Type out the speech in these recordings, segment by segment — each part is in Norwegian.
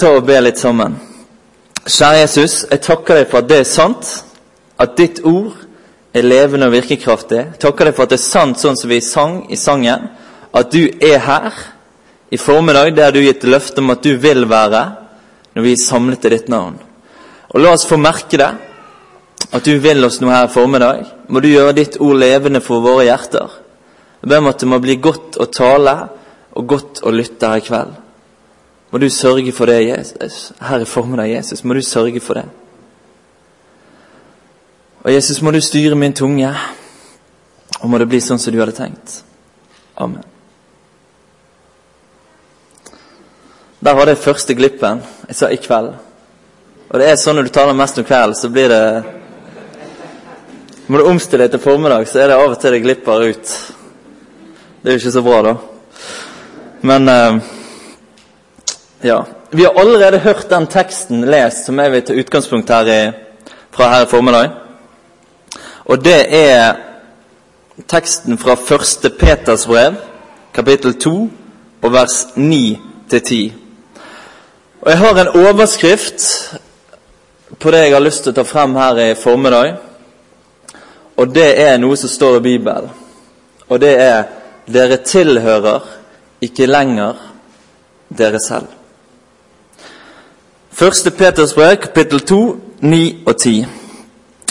ta og be litt sammen. Kjære Jesus, jeg takker deg for at det er sant. At ditt ord er levende og virkekraftig. Jeg takker deg for at det er sant sånn som vi sang i sangen. At du er her i formiddag. Det har du gitt løfte om at du vil være når vi er samlet i ditt navn. Og la oss få merke det. At du vil oss noe her i formiddag. Må du gjøre ditt ord levende for våre hjerter. Jeg ber om at det må bli godt å tale og godt å lytte her i kveld. Må du sørge for det Jesus, her i formiddag, Jesus. Må du sørge for det. Og Jesus, må du styre min tunge, og må det bli sånn som du hadde tenkt. Amen. Der var det første glippen. Jeg sa i kveld. Og det er sånn når du taler mest om kveld, så blir det Må du omstille deg til formiddag, så er det av og til det glipper ut. Det er jo ikke så bra, da. Men eh, ja. Vi har allerede hørt den teksten lest som jeg vil ta utgangspunkt her i, fra her i formiddag. Og det er teksten fra 1. Peters brev, kapittel 2, og vers 9-10. Og Jeg har en overskrift på det jeg har lyst til å ta frem her i formiddag. Og det er noe som står i Bibelen. Og det er 'Dere tilhører ikke lenger dere selv'. 1. Peters brev, kapittel 2, 9 og 10.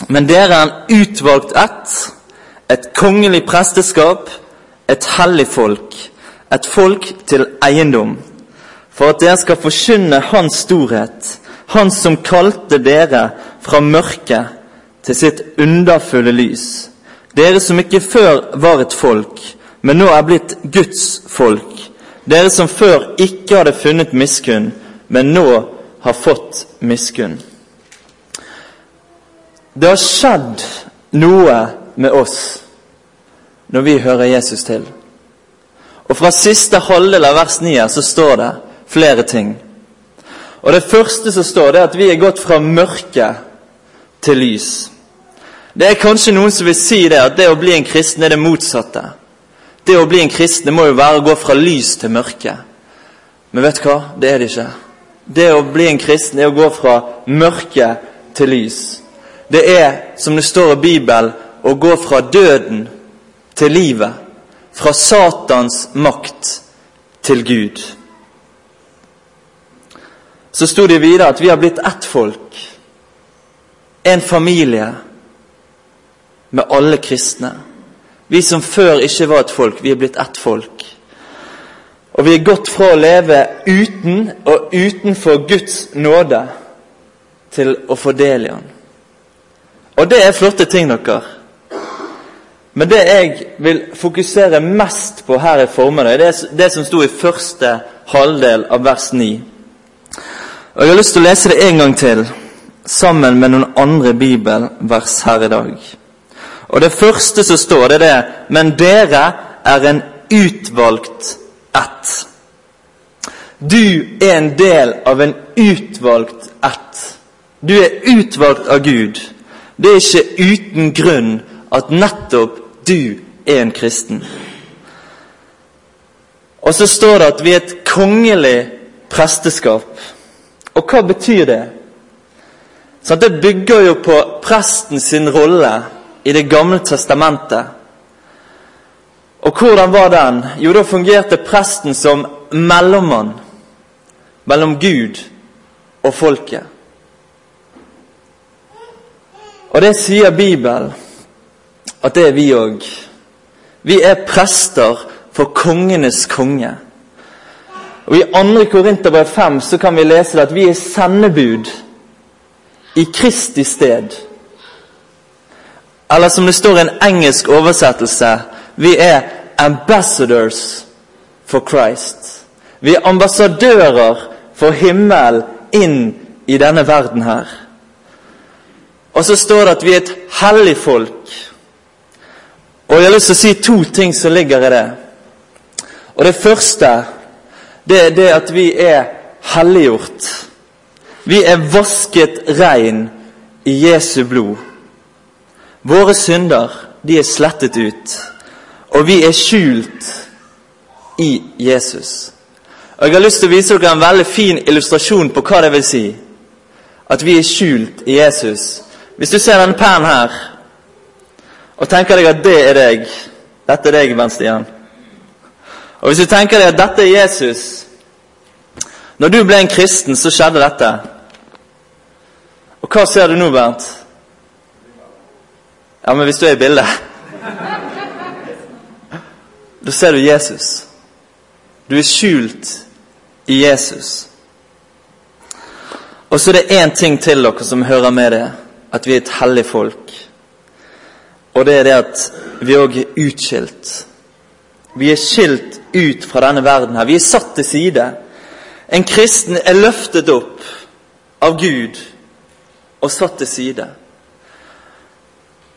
Men dere er en utvalgt ett, et kongelig presteskap, et hellig folk, et folk til eiendom, for at dere skal forkynne Hans storhet, Han som kalte dere fra mørket til sitt underfulle lys. Dere som ikke før var et folk, men nå er blitt Guds folk. Dere som før ikke hadde funnet miskunn, men nå har fått miskunn. Det har skjedd noe med oss når vi hører Jesus til. Og Fra siste halvdel av vers 9 så står det flere ting. Og Det første som står, det er at vi er gått fra mørke til lys. Det er kanskje noen som vil si det, at det å bli en kristen er det motsatte. Det å bli en kristen må jo være å gå fra lys til mørke. Men vet du hva? Det er det ikke. Det å bli en kristen er å gå fra mørke til lys. Det er, som det står i Bibelen, å gå fra døden til livet. Fra Satans makt til Gud. Så sto det videre at vi har blitt ett folk. En familie med alle kristne. Vi som før ikke var et folk, vi er blitt ett folk. Og vi er gått fra å leve uten og utenfor Guds nåde til å fordele del Han. Og det er flotte ting, dere. Men det jeg vil fokusere mest på her i formiddag, det er det som sto i første halvdel av vers 9. Og Jeg har lyst til å lese det en gang til, sammen med noen andre bibelvers her i dag. Og Det første som står, det er det Men dere er en utvalgt ett. Du er en del av en utvalgt ett. Du er utvalgt av Gud. Det er ikke uten grunn at nettopp du er en kristen. Og så står det at vi er et kongelig presteskap. Og hva betyr det? Så det bygger jo på presten sin rolle i Det gamle testamentet. Og hvordan var den? Jo, da fungerte presten som mellommann mellom Gud og folket. Og det sier Bibelen at det er vi òg. Vi er prester for kongenes konge. Og I 2. Korinterbrev 5 så kan vi lese at vi er sendebud i Kristi sted. Eller som det står i en engelsk oversettelse vi er ambassadors for Christ. Vi er ambassadører for himmel inn i denne verden her. Og så står det at vi er et hellig folk. Og Jeg har lyst til å si to ting som ligger i det. Og Det første det er det at vi er helliggjort. Vi er vasket rein i Jesu blod. Våre synder de er slettet ut, og vi er skjult i Jesus. Og Jeg har lyst til å vise dere en veldig fin illustrasjon på hva det vil si at vi er skjult i Jesus. Hvis du ser denne pennen her, og tenker deg at det er deg Dette er deg, Bent Stian. Og hvis du tenker deg at dette er Jesus Når du ble en kristen, så skjedde dette. Og hva ser du nå, Bernt? Ja, men hvis du er i bildet Da ser du Jesus. Du er skjult i Jesus. Og så er det én ting til dere som hører med det, at vi er et hellig folk. Og det er det at vi òg er utskilt. Vi er skilt ut fra denne verden her. Vi er satt til side. En kristen er løftet opp av Gud og satt til side.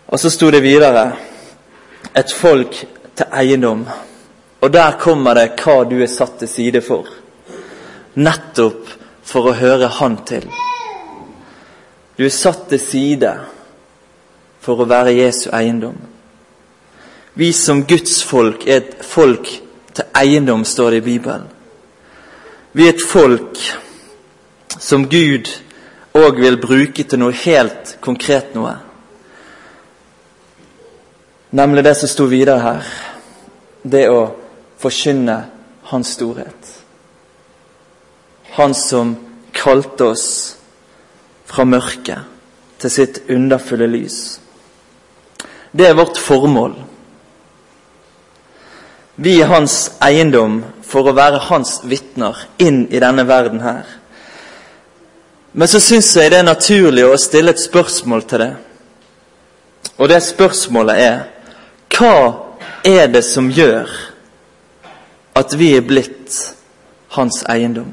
Og så sto det videre et folk til eiendom. Og der kommer det hva du er satt til side for. Nettopp for å høre Han til. Du er satt til side for å være Jesu eiendom. Vi som Guds folk er et folk til eiendom, står det i Bibelen. Vi er et folk som Gud òg vil bruke til noe helt konkret noe. Nemlig det som sto videre her. Det å forkynne Hans storhet. Han som kalte oss fra mørket til sitt underfulle lys. Det er vårt formål. Vi er hans eiendom for å være hans vitner inn i denne verden her. Men så syns jeg det er naturlig å stille et spørsmål til det. Og det spørsmålet er hva er det som gjør at vi er blitt hans eiendom.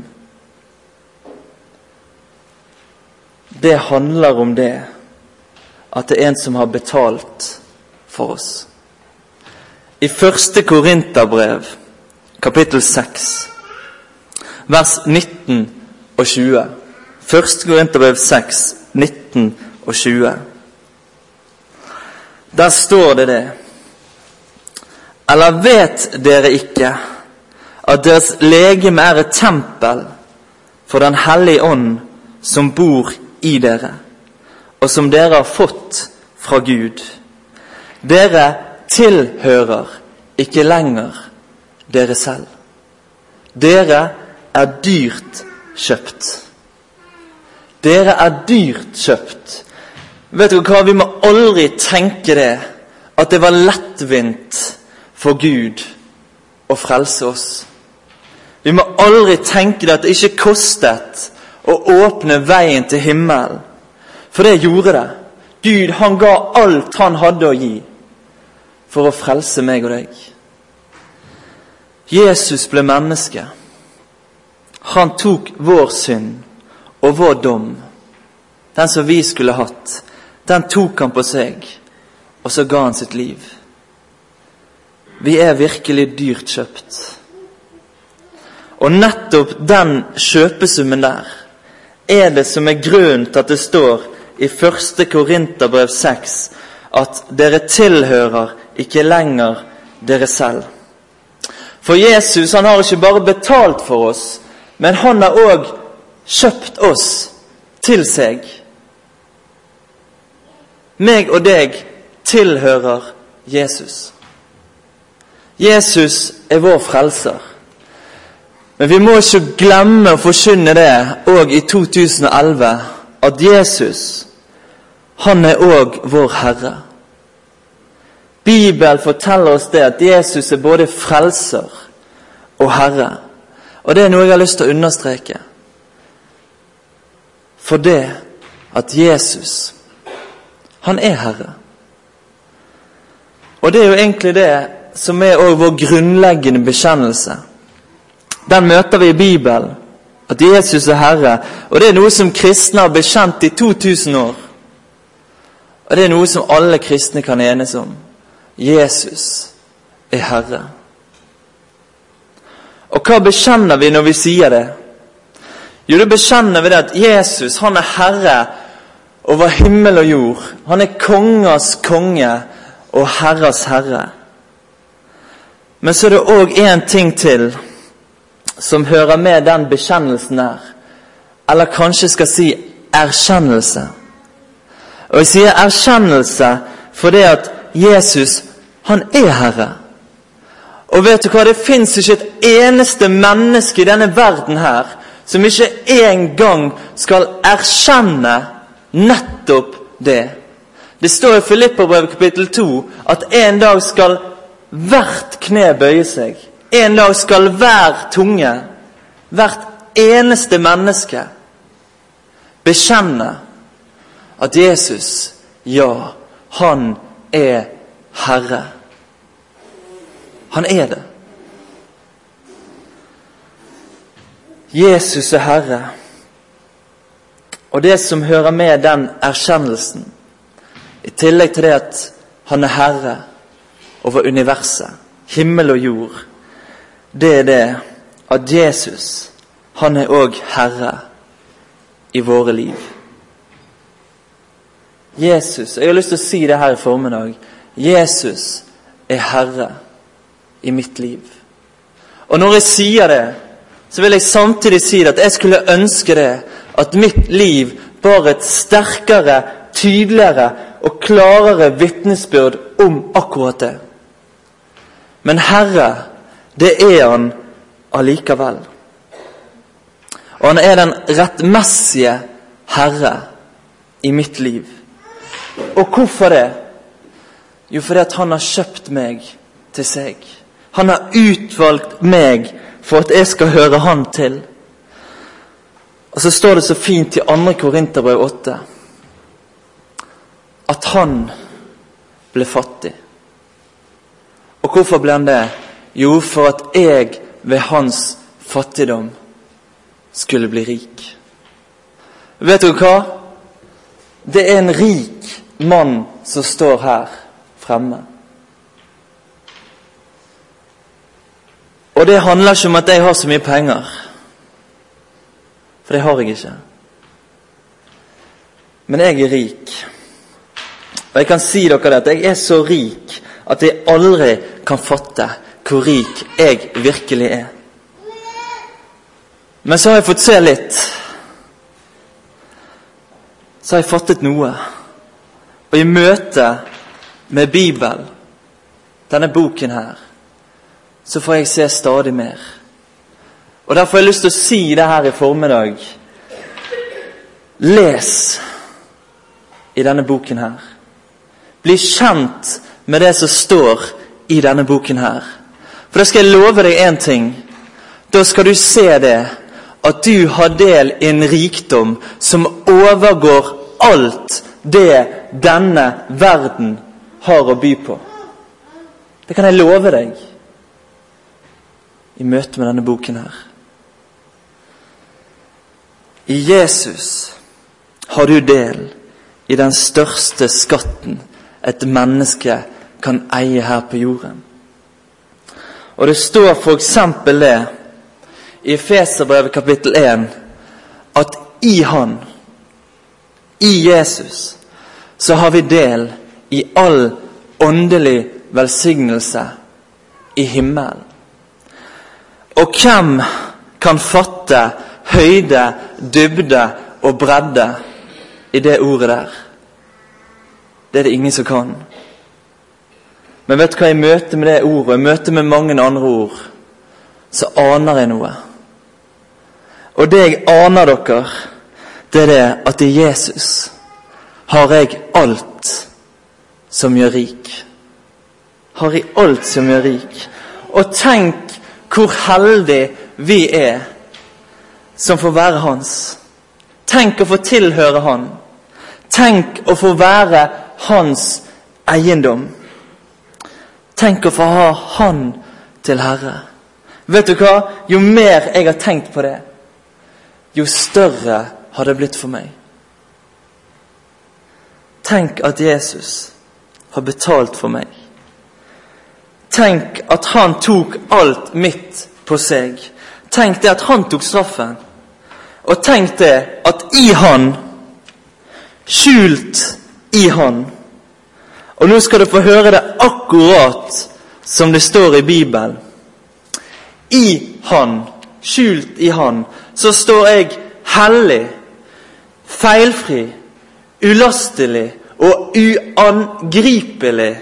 Det handler om det at det er en som har betalt for oss. I første Korinterbrev, kapittel 6, vers 19 og 20. Første Korinterbrev 6, 19 og 20. Der står det det. Eller vet dere ikke at deres legeme er et tempel for Den hellige ånd som bor i dere, og som dere har fått fra Gud. Dere tilhører ikke lenger dere selv. Dere er dyrt kjøpt. Dere er dyrt kjøpt. Vet dere hva, Vi må aldri tenke det, at det var lettvint for Gud å frelse oss. Vi må aldri tenke det at det ikke kostet å åpne veien til himmelen. For det gjorde det. Gud han ga alt han hadde å gi for å frelse meg og deg. Jesus ble menneske. Han tok vår synd og vår dom, den som vi skulle hatt. Den tok han på seg, og så ga han sitt liv. Vi er virkelig dyrt kjøpt. Og nettopp den kjøpesummen der er det som er grunnen til at det står i 1. Korinterbrev 6 at dere tilhører ikke lenger dere selv. For Jesus han har ikke bare betalt for oss, men han har òg kjøpt oss til seg. Meg og deg tilhører Jesus. Jesus er vår frelser. Men vi må ikke glemme å forkynne det òg i 2011, at Jesus, han er òg vår Herre. Bibelen forteller oss det at Jesus er både frelser og Herre. Og det er noe jeg har lyst til å understreke. For det at Jesus, han er Herre. Og det er jo egentlig det som er vår grunnleggende bekjennelse. Den møter vi i Bibelen. At Jesus er Herre. Og det er noe som kristne har bekjent i 2000 år. Og det er noe som alle kristne kan enes om. Jesus er Herre. Og hva bekjenner vi når vi sier det? Jo, da bekjenner vi det at Jesus han er herre over himmel og jord. Han er kongers konge og herres herre. Men så er det òg én ting til som hører med den bekjennelsen her, eller kanskje skal si erkjennelse. Og jeg sier erkjennelse fordi at Jesus, han er Herre. Og vet du hva, det fins ikke et eneste menneske i denne verden her som ikke en gang skal erkjenne nettopp det. Det står i Filippabrevet kapittel 2 at en dag skal hvert kne bøye seg. En dag skal hver tunge, hvert eneste menneske, bekjenne at Jesus, ja, han er Herre. Han er det. Jesus er Herre. Og det som hører med den erkjennelsen, i tillegg til det at han er herre over universet, himmel og jord, det er det at Jesus, han er òg herre i våre liv. Jesus Jeg har lyst til å si det her i formiddag. Jesus er herre i mitt liv. Og når jeg sier det, så vil jeg samtidig si det at jeg skulle ønske det, at mitt liv bar et sterkere, tydeligere og klarere vitnesbyrd om akkurat det. Men Herre, det er Han allikevel. Og Han er den rettmessige Herre i mitt liv. Og hvorfor det? Jo, fordi at Han har kjøpt meg til seg. Han har utvalgt meg for at jeg skal høre Han til. Og så står det så fint i 2. Korinterbrev 8 at han ble fattig. Og hvorfor ble han det? Jo, for at jeg ved hans fattigdom skulle bli rik. Vet dere hva? Det er en rik mann som står her fremme. Og det handler ikke om at jeg har så mye penger. For det har jeg ikke. Men jeg er rik. Og jeg kan si dere at jeg er så rik at jeg aldri kan fatte hvor rik jeg virkelig er. Men så har jeg fått se litt. Så har jeg fattet noe. Og i møte med Bibelen, denne boken her, så får jeg se stadig mer. Og Derfor har jeg lyst til å si det her i formiddag. Les i denne boken her. Bli kjent med det som står i denne boken her. For da skal jeg love deg én ting. Da skal du se det at du har del i en rikdom som overgår alt det denne verden har å by på. Det kan jeg love deg i møte med denne boken her. I Jesus har du del i den største skatten et menneske kan eie her på jorden. Og det står f.eks. det i Feserbrevet kapittel 1 at i Han, i Jesus, så har vi del i all åndelig velsignelse i himmelen. Og hvem kan fatte høyde, dybde og bredde i det ordet der? Det er det ingen som kan. Men vet du hva, i møte med det ordet, i møte med mange andre ord, så aner jeg noe. Og det jeg aner dere, det er det at i Jesus har jeg alt som gjør rik. Har jeg alt som gjør rik. Og tenk hvor heldig vi er som får være hans. Tenk å få tilhøre han. Tenk å få være hans eiendom. Tenk å få ha han til herre. Vet du hva? Jo mer jeg har tenkt på det, jo større har det blitt for meg. Tenk at Jesus har betalt for meg. Tenk at han tok alt mitt på seg. Tenk det at han tok straffen. Og tenk det at i han, skjult i han Og nå skal du få høre det akkurat som det står i Bibelen. I han, skjult i Han, så står jeg hellig, feilfri, ulastelig og uangripelig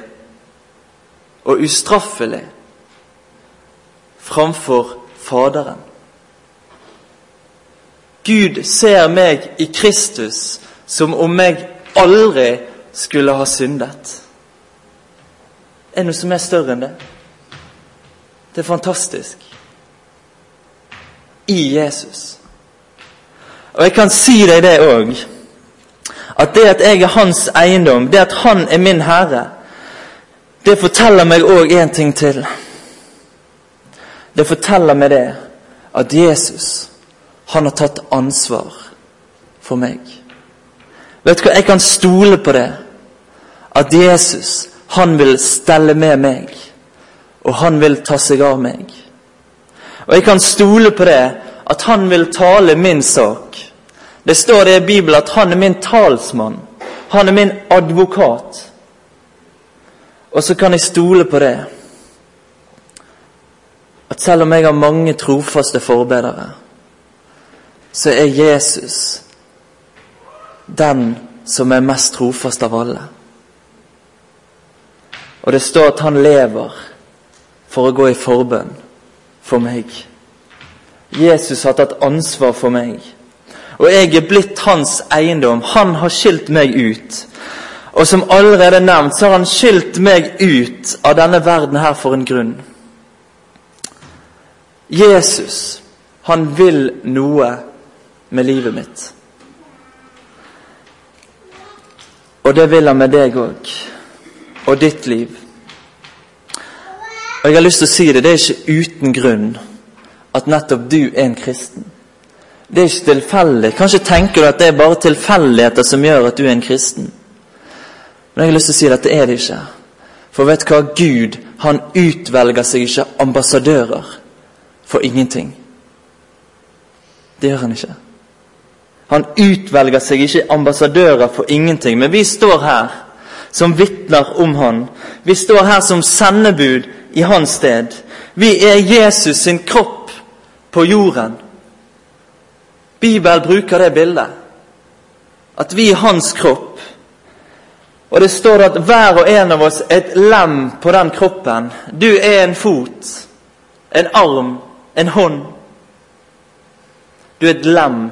og ustraffelig framfor Faderen. Gud ser meg i Kristus som om jeg aldri skulle ha syndet. Er noe som er større enn det? Det er fantastisk. I Jesus. Og jeg kan si deg det òg. At det at jeg er hans eiendom, det at han er min herre, det forteller meg òg en ting til. Det forteller meg det at Jesus, han har tatt ansvar for meg. Vet du hva, jeg kan stole på det. At Jesus, han vil stelle med meg. Og han vil ta seg av meg. Og jeg kan stole på det at han vil tale min sak. Det står det i Bibelen at han er min talsmann. Han er min advokat. Og så kan jeg stole på det at selv om jeg har mange trofaste forbedere, så er Jesus den som er mest trofast av alle. Og det står at han lever for å gå i forbønn for meg. Jesus har tatt ansvar for meg. Og jeg er blitt hans eiendom. Han har skilt meg ut. Og som allerede nevnt, så har han skilt meg ut av denne verden her for en grunn. Jesus, han vil noe med livet mitt. Og det vil han med deg òg. Og ditt liv. Og jeg har lyst til å si det, det er ikke uten grunn at nettopp du er en kristen. Det er ikke tilfeldig. Kanskje tenker du at det er bare tilfeldigheter som gjør at du er en kristen. Men jeg har lyst til å si at det er det ikke. For vet du hva? Gud han utvelger seg ikke ambassadører for ingenting. Det gjør han ikke. Han utvelger seg ikke ambassadører for ingenting. Men vi står her som vitner om han. Vi står her som sendebud i hans sted. Vi er Jesus sin kropp på jorden. Bibelen bruker det bildet. At vi er hans kropp. Og det står at hver og en av oss er et lem på den kroppen. Du er en fot, en arm, en hånd. Du er et lem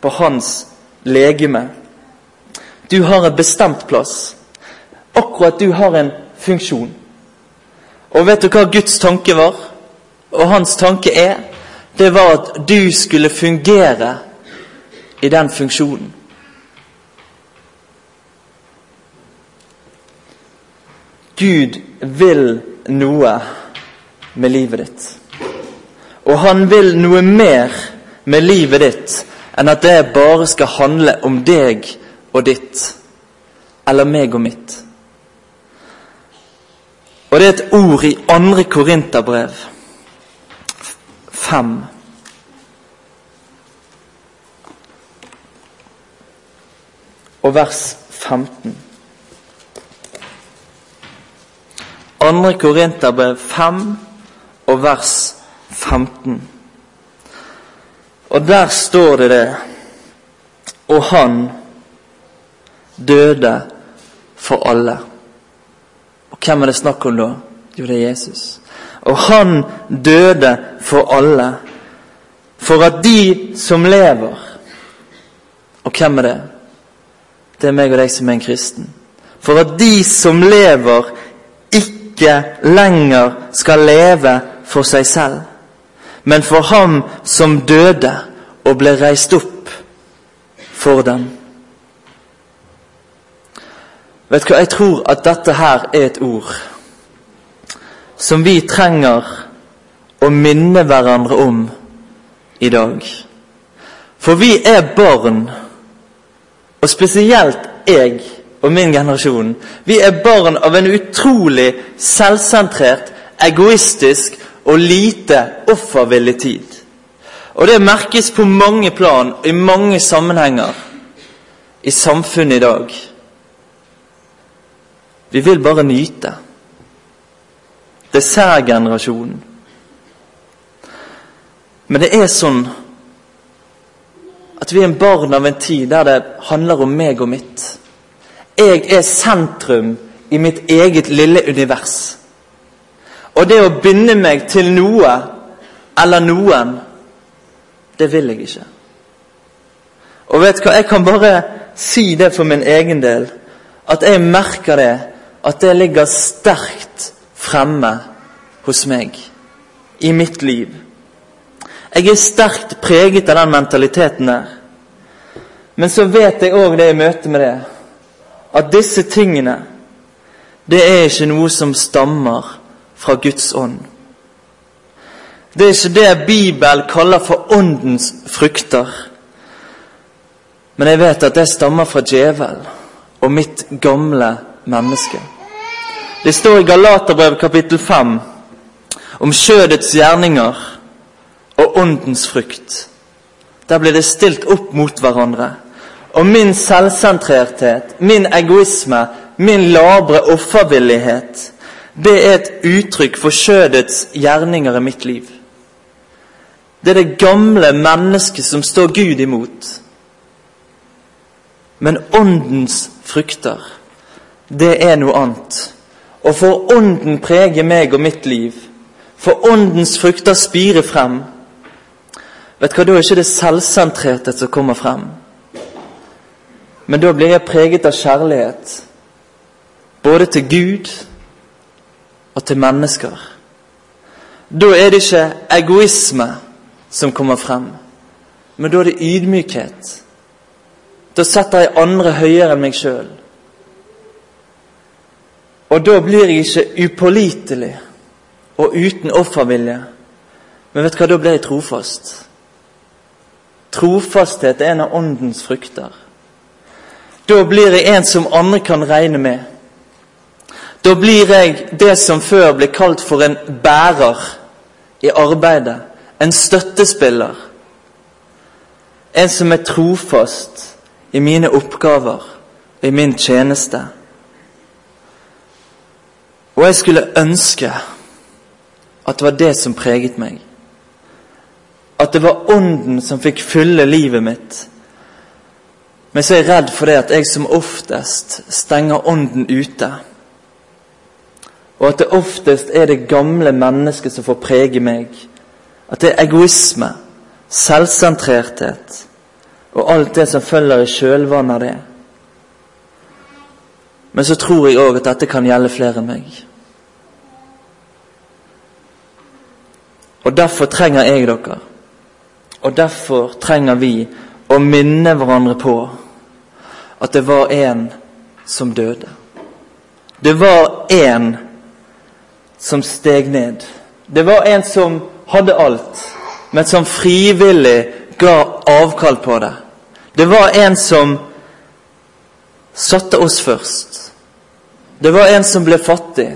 på hans legeme. Du har en bestemt plass. Akkurat du har en funksjon. Og vet du hva Guds tanke var? Og hans tanke er? Det var at du skulle fungere i den funksjonen. Gud vil noe med livet ditt. Og han vil noe mer med livet ditt enn at det bare skal handle om deg og ditt, eller meg og mitt. Og det er et ord i andre Korinterbrev 5. Og vers 15. Andre Korinterbrev 5 og vers 15. Og der står det det Og han døde for alle. Hvem er det snakk om da? Jo, det er Jesus. Og han døde for alle. For at de som lever Og hvem er det? Det er meg og deg som er en kristen. For at de som lever, ikke lenger skal leve for seg selv, men for ham som døde og ble reist opp for dem. Vet du hva, Jeg tror at dette her er et ord som vi trenger å minne hverandre om i dag. For vi er barn, og spesielt jeg og min generasjon. Vi er barn av en utrolig selvsentrert, egoistisk og lite offervillig tid. Og det merkes på mange plan, i mange sammenhenger, i samfunnet i dag. Vi vil bare nyte. Dessertgenerasjonen. Men det er sånn at vi er en barn av en tid der det handler om meg og mitt. Jeg er sentrum i mitt eget lille univers. Og det å binde meg til noe eller noen, det vil jeg ikke. Og vet du hva, jeg kan bare si det for min egen del, at jeg merker det, at det ligger sterkt fremme hos meg, i mitt liv. Jeg er sterkt preget av den mentaliteten der. Men så vet jeg òg det i møte med det, at disse tingene, det er ikke noe som stammer fra Guds ånd. Det er ikke det Bibelen kaller for åndens frukter. Men jeg vet at det stammer fra djevel og mitt gamle menneske. Det står i Galaterbrev kapittel 5 om skjødets gjerninger og åndens frukt. Der blir det stilt opp mot hverandre. Og min selvsentrerthet, min egoisme, min labre offervillighet, det er et uttrykk for skjødets gjerninger i mitt liv. Det er det gamle mennesket som står Gud imot. Men åndens frukter, det er noe annet. Og for ånden preger meg og mitt liv, for åndens frukter spirer frem, vet du hva, da er ikke det selvsentrerte som kommer frem. Men da blir jeg preget av kjærlighet, både til Gud og til mennesker. Da er det ikke egoisme som kommer frem, men da er det ydmykhet. Da setter jeg andre høyere enn meg sjøl. Og da blir jeg ikke upålitelig og uten offervilje. Men vet du hva, da blir jeg trofast. Trofasthet er en av åndens frukter. Da blir jeg en som andre kan regne med. Da blir jeg det som før ble kalt for en bærer i arbeidet. En støttespiller. En som er trofast i mine oppgaver, i min tjeneste. Og jeg skulle ønske at det var det som preget meg. At det var Ånden som fikk fylle livet mitt. Men så er jeg redd for det at jeg som oftest stenger Ånden ute. Og at det oftest er det gamle mennesket som får prege meg. At det er egoisme, selvsentrerthet og alt det som følger i kjølvannet av det. Men så tror jeg òg at dette kan gjelde flere enn meg. Og derfor trenger jeg dere. Og derfor trenger vi å minne hverandre på at det var en som døde. Det var en som steg ned. Det var en som hadde alt, men som frivillig ga avkall på det. Det var en som satte oss først. Det var en som ble fattig.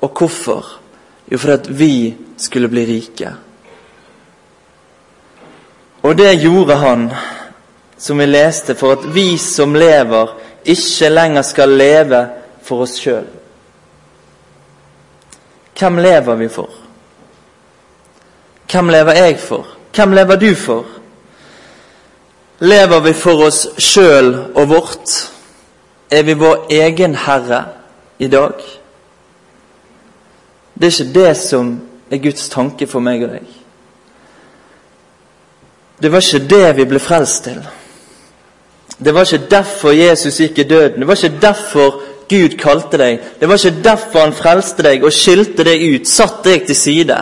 Og hvorfor? Jo, for at vi skulle bli rike. Og det gjorde han, som vi leste, for at vi som lever, ikke lenger skal leve for oss sjøl. Hvem lever vi for? Hvem lever jeg for? Hvem lever du for? Lever vi for oss sjøl og vårt? Er vi vår egen herre i dag? Det er ikke det som er Guds tanke for meg og deg. Det var ikke det vi ble frelst til. Det var ikke derfor Jesus gikk i døden. Det var ikke derfor Gud kalte deg. Det var ikke derfor han frelste deg og skilte deg ut, satte deg til side.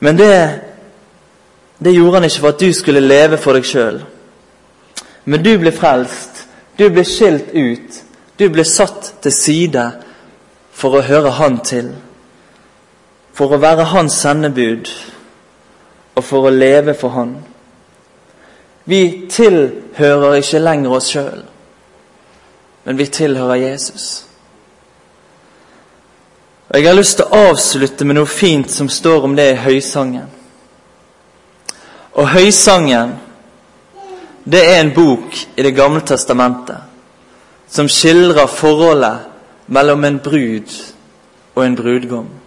Men det, det gjorde han ikke for at du skulle leve for deg sjøl. Men du ble frelst. Du ble skilt ut. Du ble satt til side for å høre Han til. For å være Hans sendebud og for å leve for Han. Vi tilhører ikke lenger oss sjøl, men vi tilhører Jesus. Og Jeg har lyst til å avslutte med noe fint som står om det i Høysangen. Og Høysangen, det er en bok i Det gamle testamentet som skildrer forholdet mellom en brud og en brudgom.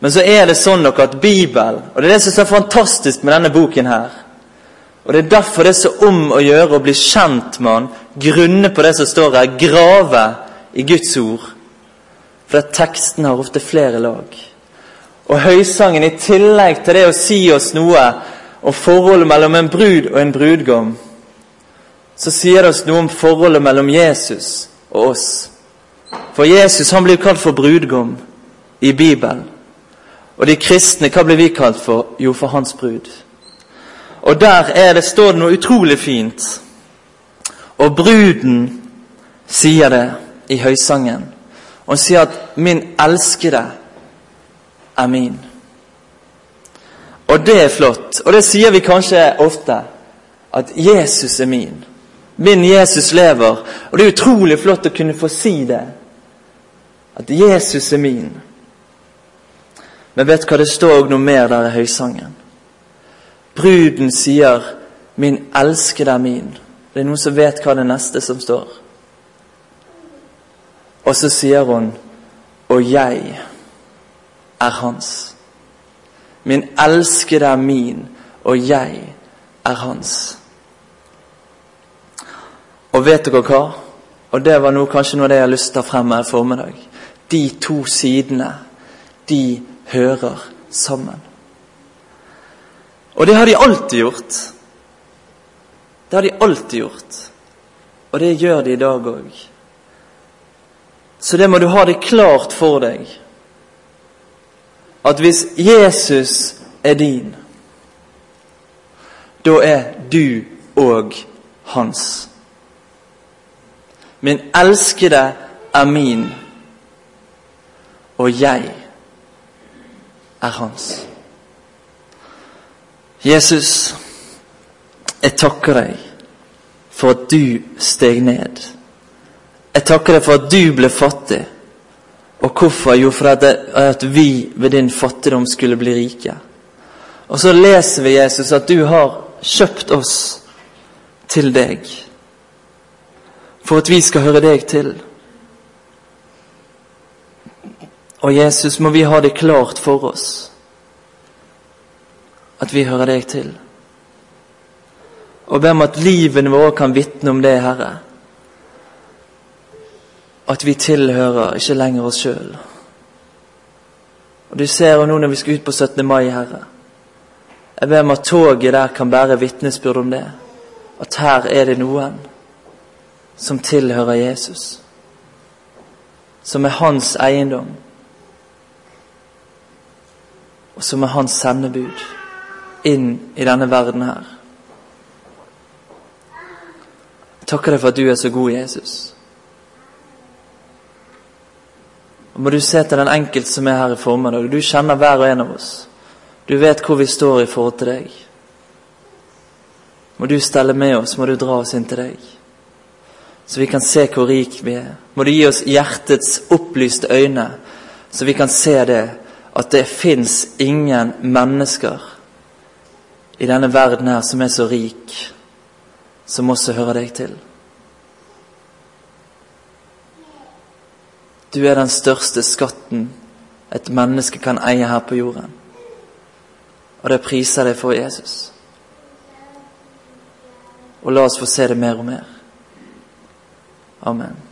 Men så er det sånn nok at Bibelen Og det er det som er så fantastisk med denne boken her. Og Det er derfor det er så om å gjøre å bli kjent med han, grunne på det som står her, grave i Guds ord. For at teksten har ofte flere lag. Og høysangen, i tillegg til det å si oss noe om forholdet mellom en brud og en brudgom, så sier det oss noe om forholdet mellom Jesus og oss. For Jesus han blir kalt for brudgom i Bibelen. Og de kristne, hva blir vi kalt for? Jo, for hans brud. Og der er det, står det noe utrolig fint. Og bruden sier det i høysangen. Og hun sier at 'min elskede er min'. Og det er flott. Og det sier vi kanskje ofte. At Jesus er min. Min Jesus lever. Og det er utrolig flott å kunne få si det. At Jesus er min. Men vet hva, det står noe mer der i høysangen. Bruden sier 'Min elskede er min'. Det er noen som vet hva det neste som står. Og så sier hun 'Og jeg er hans'. Min elskede er min, og jeg er hans. Og vet dere hva? Og det var noe, kanskje noe av det jeg har lyst til å ta frem her i formiddag. De to sidene, de hører sammen. Og det har de alltid gjort. Det har de alltid gjort. Og det gjør de i dag òg. Så det må du ha det klart for deg. At hvis Jesus er din, da er du òg hans. Min elskede er min, og jeg er hans. Jesus, jeg takker deg for at du steg ned. Jeg takker deg for at du ble fattig. Og hvorfor? Jo, for at, at vi ved din fattigdom skulle bli rike. Og så leser vi, Jesus, at du har kjøpt oss til deg for at vi skal høre deg til. Og Jesus, må vi ha det klart for oss at vi hører deg til. Og be om at livene våre kan vitne om det, Herre. At vi tilhører ikke lenger oss sjøl. Og Du ser jo nå når vi skal ut på 17. mai, Herre. Jeg ber om at toget der kan bære vitnesbyrd om det. At her er det noen som tilhører Jesus. Som er hans eiendom. Og som er hans sendebud inn i denne verden her. Jeg takker deg for at du er så god, Jesus. Og må du se til den enkelte som er her i formiddag. Du kjenner hver og en av oss. Du vet hvor vi står i forhold til deg. Må du stelle med oss, må du dra oss inn til deg så vi kan se hvor rik vi er. Må du gi oss hjertets opplyste øyne, så vi kan se det, at det fins ingen mennesker i denne verden her som er så rik, som også hører deg til. Du er den største skatten et menneske kan eie her på jorden. Og det priser deg for Jesus. Og la oss få se det mer og mer. Amen.